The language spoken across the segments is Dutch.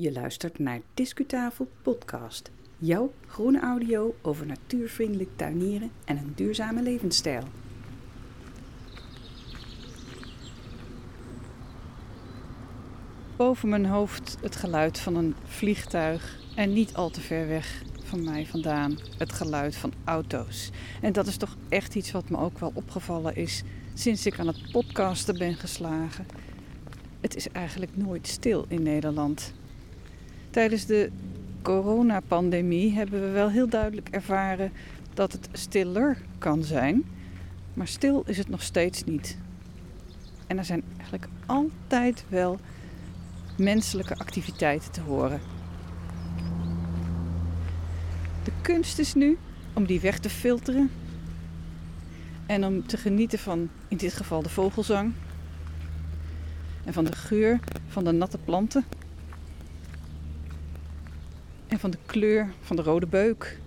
Je luistert naar Discutafel Podcast. Jouw groene audio over natuurvriendelijk tuinieren en een duurzame levensstijl. Boven mijn hoofd het geluid van een vliegtuig en niet al te ver weg van mij vandaan het geluid van auto's. En dat is toch echt iets wat me ook wel opgevallen is sinds ik aan het podcasten ben geslagen. Het is eigenlijk nooit stil in Nederland. Tijdens de coronapandemie hebben we wel heel duidelijk ervaren dat het stiller kan zijn, maar stil is het nog steeds niet. En er zijn eigenlijk altijd wel menselijke activiteiten te horen. De kunst is nu om die weg te filteren en om te genieten van in dit geval de vogelzang en van de geur van de natte planten en van de kleur van de rode beuk.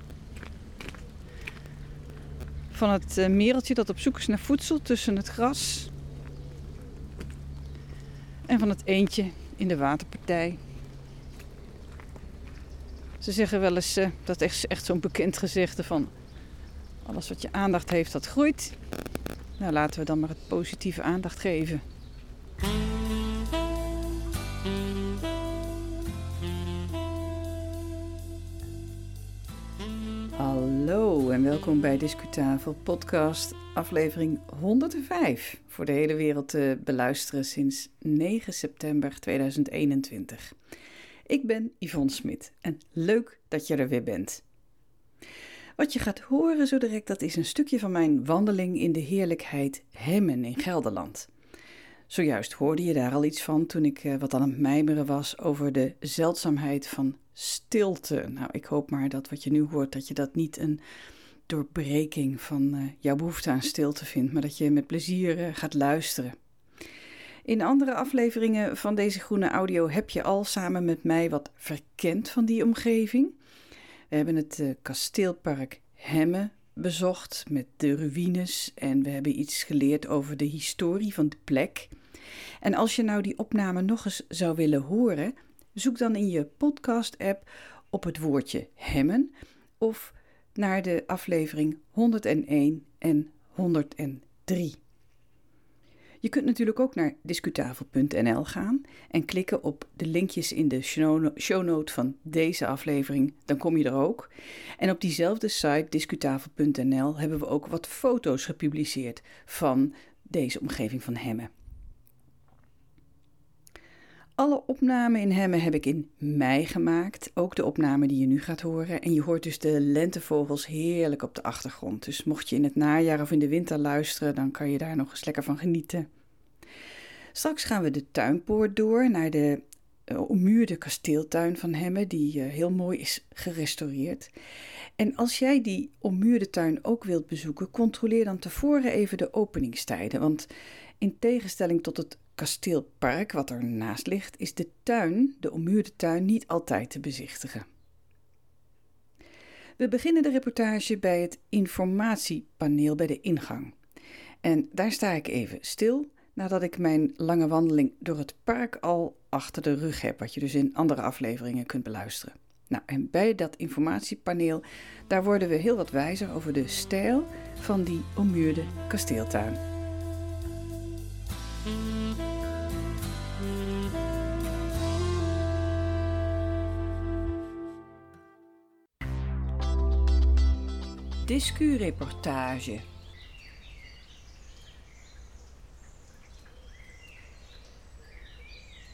Van het eh, mereltje dat op zoek is naar voedsel tussen het gras. En van het eendje in de waterpartij. Ze zeggen wel eens, uh, dat is echt zo'n bekend gezegde van... alles wat je aandacht heeft, dat groeit. Nou, laten we dan maar het positieve aandacht geven. Welkom bij Discutafel podcast aflevering 105 voor de hele wereld te beluisteren sinds 9 september 2021. Ik ben Yvonne Smit en leuk dat je er weer bent. Wat je gaat horen zo direct, dat is een stukje van mijn wandeling in de heerlijkheid Hemmen in Gelderland. Zojuist hoorde je daar al iets van toen ik eh, wat aan het mijmeren was over de zeldzaamheid van stilte. Nou, ik hoop maar dat wat je nu hoort, dat je dat niet een doorbreking van uh, jouw behoefte aan stilte vindt, maar dat je met plezier uh, gaat luisteren. In andere afleveringen van deze groene audio heb je al samen met mij wat verkend van die omgeving. We hebben het uh, kasteelpark Hemme bezocht met de ruïnes en we hebben iets geleerd over de historie van de plek. En als je nou die opname nog eens zou willen horen, zoek dan in je podcast-app op het woordje hemmen of naar de aflevering 101 en 103. Je kunt natuurlijk ook naar discutafel.nl gaan en klikken op de linkjes in de shownote van deze aflevering. Dan kom je er ook. En op diezelfde site discutafel.nl hebben we ook wat foto's gepubliceerd van deze omgeving van Hemmen. Alle opnamen in Hemmen heb ik in mei gemaakt. Ook de opname die je nu gaat horen. En je hoort dus de lentevogels heerlijk op de achtergrond. Dus mocht je in het najaar of in de winter luisteren, dan kan je daar nog eens lekker van genieten. Straks gaan we de tuinpoort door naar de uh, ommuurde kasteeltuin van Hemmen, die uh, heel mooi is gerestaureerd. En als jij die ommuurde tuin ook wilt bezoeken, controleer dan tevoren even de openingstijden. Want in tegenstelling tot het kasteelpark wat er naast ligt, is de tuin, de ommuurde tuin, niet altijd te bezichtigen. We beginnen de reportage bij het informatiepaneel bij de ingang. En daar sta ik even stil nadat ik mijn lange wandeling door het park al achter de rug heb, wat je dus in andere afleveringen kunt beluisteren. Nou, en bij dat informatiepaneel, daar worden we heel wat wijzer over de stijl van die ommuurde kasteeltuin. Discureportage.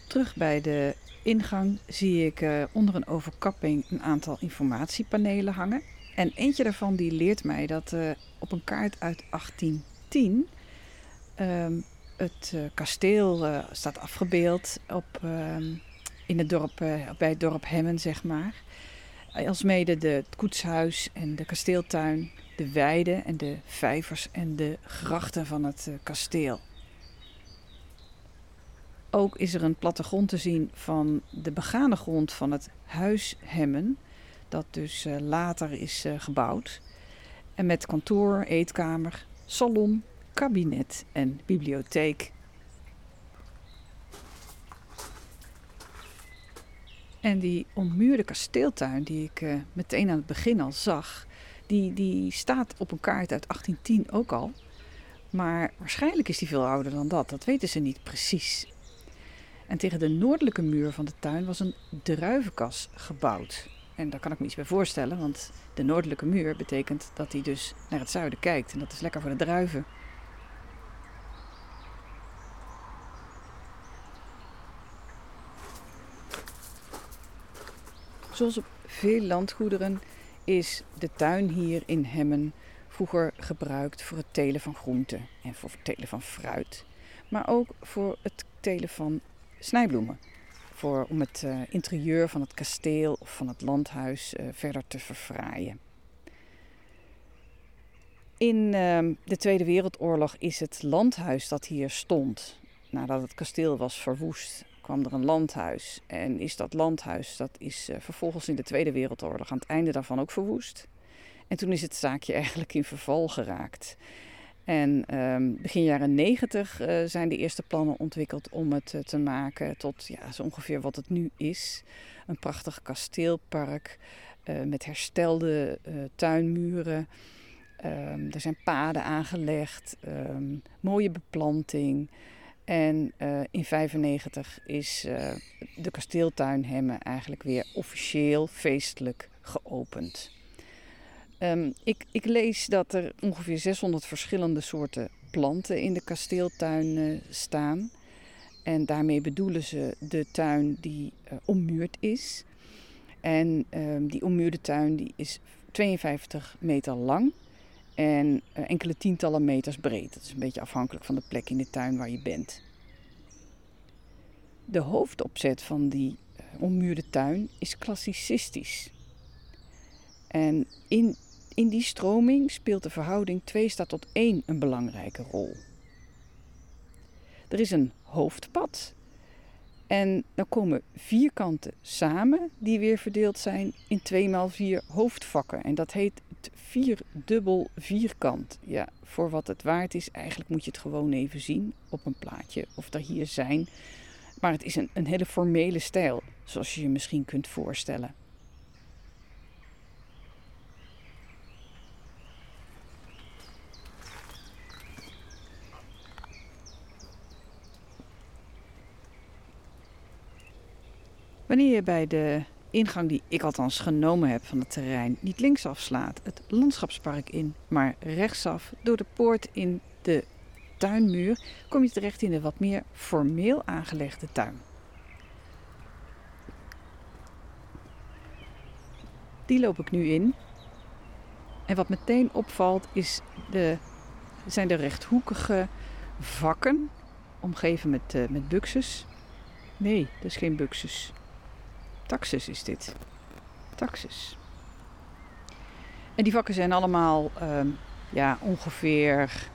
Terug bij de ingang zie ik uh, onder een overkapping een aantal informatiepanelen hangen. En eentje daarvan die leert mij dat uh, op een kaart uit 1810 uh, het uh, kasteel staat afgebeeld op, ehm, in het dorp, bij het dorp Hemmen, zeg maar. Alsmede de, het koetshuis en de kasteeltuin, de weiden en de vijvers en de grachten van het kasteel. Ook is er een plattegrond te zien van de begane grond van het huis Hemmen, dat dus uh, later is uh, gebouwd. En met kantoor, eetkamer, salon, kabinet en bibliotheek. En die ommuurde kasteeltuin, die ik uh, meteen aan het begin al zag, die, die staat op een kaart uit 1810 ook al. Maar waarschijnlijk is die veel ouder dan dat, dat weten ze niet precies. En tegen de noordelijke muur van de tuin was een druivenkas gebouwd. En daar kan ik me iets bij voorstellen, want de noordelijke muur betekent dat hij dus naar het zuiden kijkt. En dat is lekker voor de druiven. Zoals op veel landgoederen is de tuin hier in Hemmen vroeger gebruikt voor het telen van groenten en voor het telen van fruit. Maar ook voor het telen van snijbloemen. Voor, om het uh, interieur van het kasteel of van het landhuis uh, verder te verfraaien. In uh, de Tweede Wereldoorlog is het landhuis dat hier stond, nadat het kasteel was verwoest, kwam er een landhuis. En is dat landhuis, dat is uh, vervolgens in de Tweede Wereldoorlog aan het einde daarvan ook verwoest. En toen is het zaakje eigenlijk in verval geraakt. En um, begin jaren negentig uh, zijn de eerste plannen ontwikkeld om het uh, te maken tot ja, zo ongeveer wat het nu is. Een prachtig kasteelpark met herstelde tuinmuren. Um, er zijn paden aangelegd, um, mooie beplanting. En in 1995 is de kasteeltuin Hemmen eigenlijk weer officieel feestelijk geopend. Um, ik, ik, lees dat er ongeveer 600 verschillende soorten planten in de kasteeltuin uh, staan. En daarmee bedoelen ze de tuin die ommuurd is. En um, die ommuurde tuin die is 52 meter lang en uh, enkele tientallen meters breed. Dat is een beetje afhankelijk van de plek in de tuin waar je bent. De hoofdopzet van die ommuurde tuin is klassicistisch. En in in die stroming speelt de verhouding 2 staat tot 1 een belangrijke rol. Er is een hoofdpad en dan komen vier kanten samen die weer verdeeld zijn in 2 x 4 hoofdvakken. En dat heet vierdubbel vierkant. Ja, voor wat het waard is, eigenlijk moet je het gewoon even zien op een plaatje of er hier zijn. Maar het is een, een hele formele stijl, zoals je je misschien kunt voorstellen. Wanneer je bij de ingang die ik althans genomen heb van het terrein niet linksaf slaat, het landschapspark in, maar rechtsaf door de poort in de tuinmuur, kom je terecht in een wat meer formeel aangelegde tuin. Die loop ik nu in. En wat meteen opvalt is de, zijn de rechthoekige vakken, omgeven met, uh, met buxus. Nee, dat is geen buxus. Taxus is dit. Taxus. En die vakken zijn allemaal um, ja, ongeveer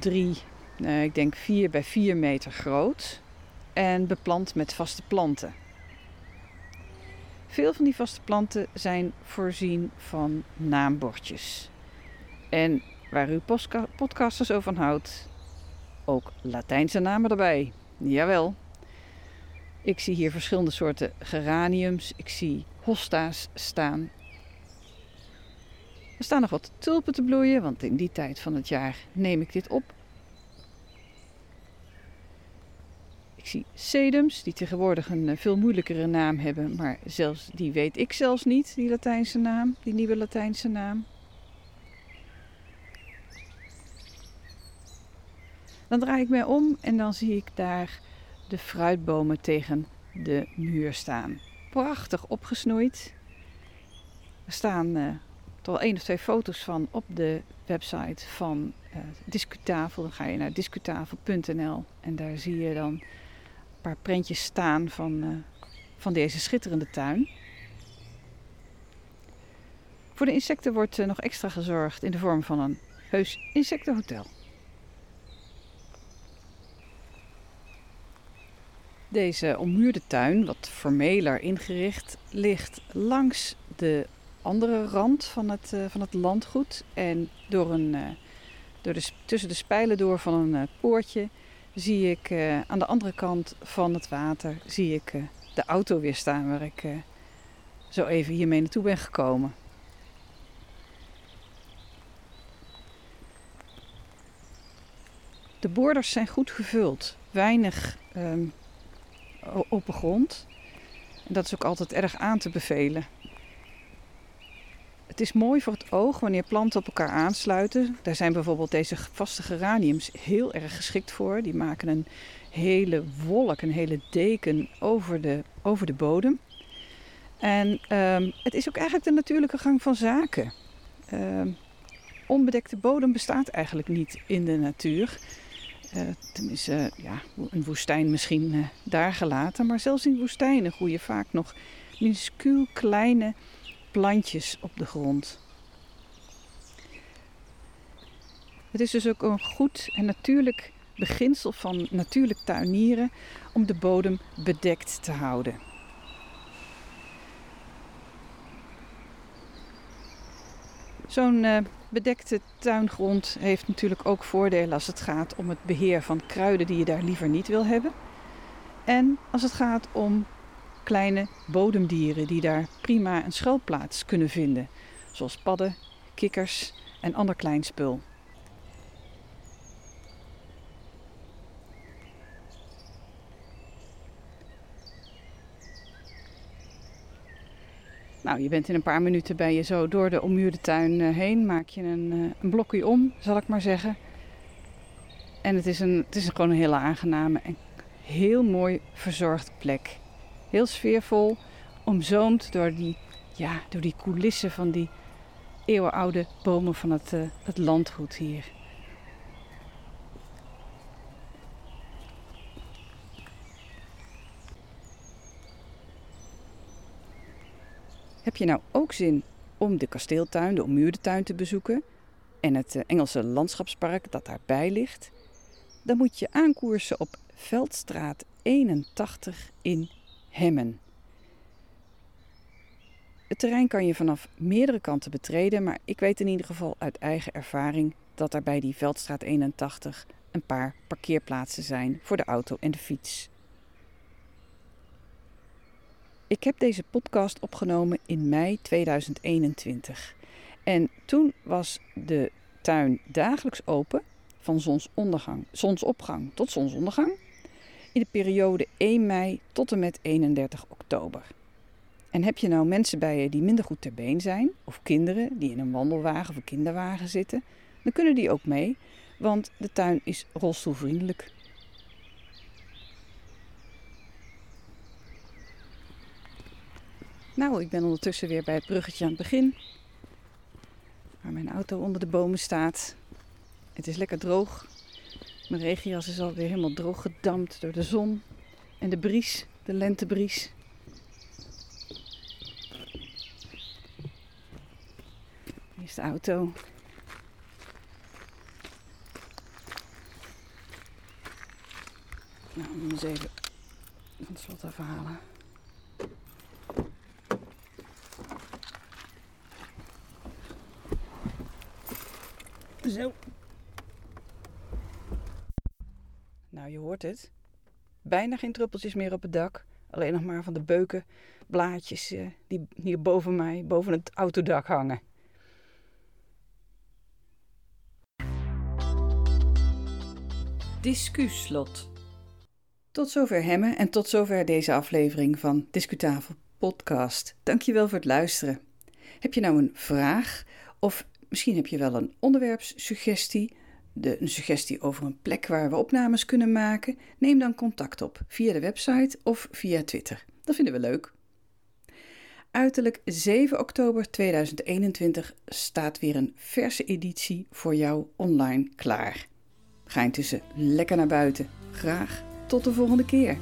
drie, uh, ik denk vier bij vier meter groot. En beplant met vaste planten. Veel van die vaste planten zijn voorzien van naambordjes. En waar u podcasters zo van houdt, ook Latijnse namen erbij. Jawel. Ik zie hier verschillende soorten geraniums. Ik zie hosta's staan. Er staan nog wat tulpen te bloeien, want in die tijd van het jaar neem ik dit op. Ik zie sedums, die tegenwoordig een eh, veel moeilijkere naam hebben, maar zelfs die weet ik zelfs niet, die Latijnse naam, die nieuwe Latijnse naam. Dan draai ik mij om en dan zie ik daar de fruitbomen tegen de muur staan. Prachtig opgesnoeid. Er staan uh, toch wel één of twee foto's van op de website van uh, Discutafel. Dan ga je naar discutafel.nl en daar zie je dan een paar prentjes staan van, uh, van deze schitterende tuin. Voor de insecten wordt nog extra gezorgd in de vorm van een heus insectenhotel. Deze ommuurde tuin, wat formeler ingericht, ligt langs de andere rand van het, uh, van het landgoed. En door een, uh, door de, tussen de spijlen door van een uh, poortje zie ik aan de andere kant van het water zie ik, de auto weer staan waar ik zo even hiermee naartoe ben gekomen. De borders zijn goed gevuld, weinig um, open grond. En dat is ook altijd erg aan te bevelen. Het is mooi voor het oog wanneer planten op elkaar aansluiten. Daar zijn bijvoorbeeld deze vaste geraniums heel erg geschikt voor. Die maken een hele wolk, een hele deken over de, over de bodem. En um, het is ook eigenlijk de natuurlijke gang van zaken. Um, onbedekte bodem bestaat eigenlijk niet in de natuur. Uh, tenminste, ja, een woestijn misschien uh, daar gelaten. Maar zelfs in woestijnen groeien vaak nog minuscuul kleine plantjes op de grond. Het is dus ook een goed en natuurlijk beginsel van natuurlijk tuinieren om de bodem bedekt te houden. Zo'n bedekte tuingrond heeft natuurlijk ook voordelen als het gaat om het beheer van kruiden die je daar liever niet wil hebben. En als het gaat om kleine bodemdieren die daar prima een schuilplaats kunnen vinden, zoals padden, kikkers en ander klein spul. Nou, je bent in een paar minuten bij je zo door de ommuurde tuin eh, heen. Maak je een, eh, een blokje om, zal ik maar zeggen. En het is, een, het is gewoon een hele aangename en heel mooi verzorgde plek. Heel sfeervol, omzoomd door die, ja, door die coulissen van die eeuwenoude bomen van het, uh, het landgoed hier. Heb je nou ook zin om de kasteeltuin, de ommuurde tuin te bezoeken en het eh, Engelse landschapspark dat daarbij ligt? Dan moet je aankoersen op Veldstraat 81 in Hemmen. Het terrein kan je vanaf meerdere kanten betreden, maar ik weet in ieder geval uit eigen ervaring dat er bij die Veldstraat 81 een paar parkeerplaatsen zijn voor de auto en de fiets. Ik heb deze podcast opgenomen in mei 2021. En toen was de tuin dagelijks open van zonsondergang, zonsopgang tot zonsondergang in de periode 1 mei tot en met 31 oktober. En heb je nou mensen bij je die minder goed ter been zijn, of kinderen die in een wandelwagen of kinderwagen zitten, dan kunnen die ook mee, want de tuin is rolstoelvriendelijk. Nou, ik ben ondertussen weer bij het bruggetje aan het begin. Waar mijn auto onder de bomen staat. Het is lekker droog. Mijn regenjas is alweer helemaal droog gedampt door de zon en de bries, de lentebries. Hier is de auto. Nou, we eens even van het slot afhalen. Zo. Nou, je hoort het. Bijna geen druppeltjes meer op het dak. Alleen nog maar van de beuken, blaadjes eh, die hier boven mij, boven het autodak hangen. Discuslot. Tot zover Hemmen en tot zover deze aflevering van Discutafel Podcast. Dankjewel voor het luisteren. Heb je nou een vraag of Misschien heb je wel een onderwerpssuggestie, de, een suggestie over een plek waar we opnames kunnen maken. Neem dan contact op via de website of via Twitter. Dat vinden we leuk. Uiterlijk 7 oktober 2021 staat weer een verse editie voor jou online klaar. Ga intussen lekker naar buiten. Graag tot de volgende keer.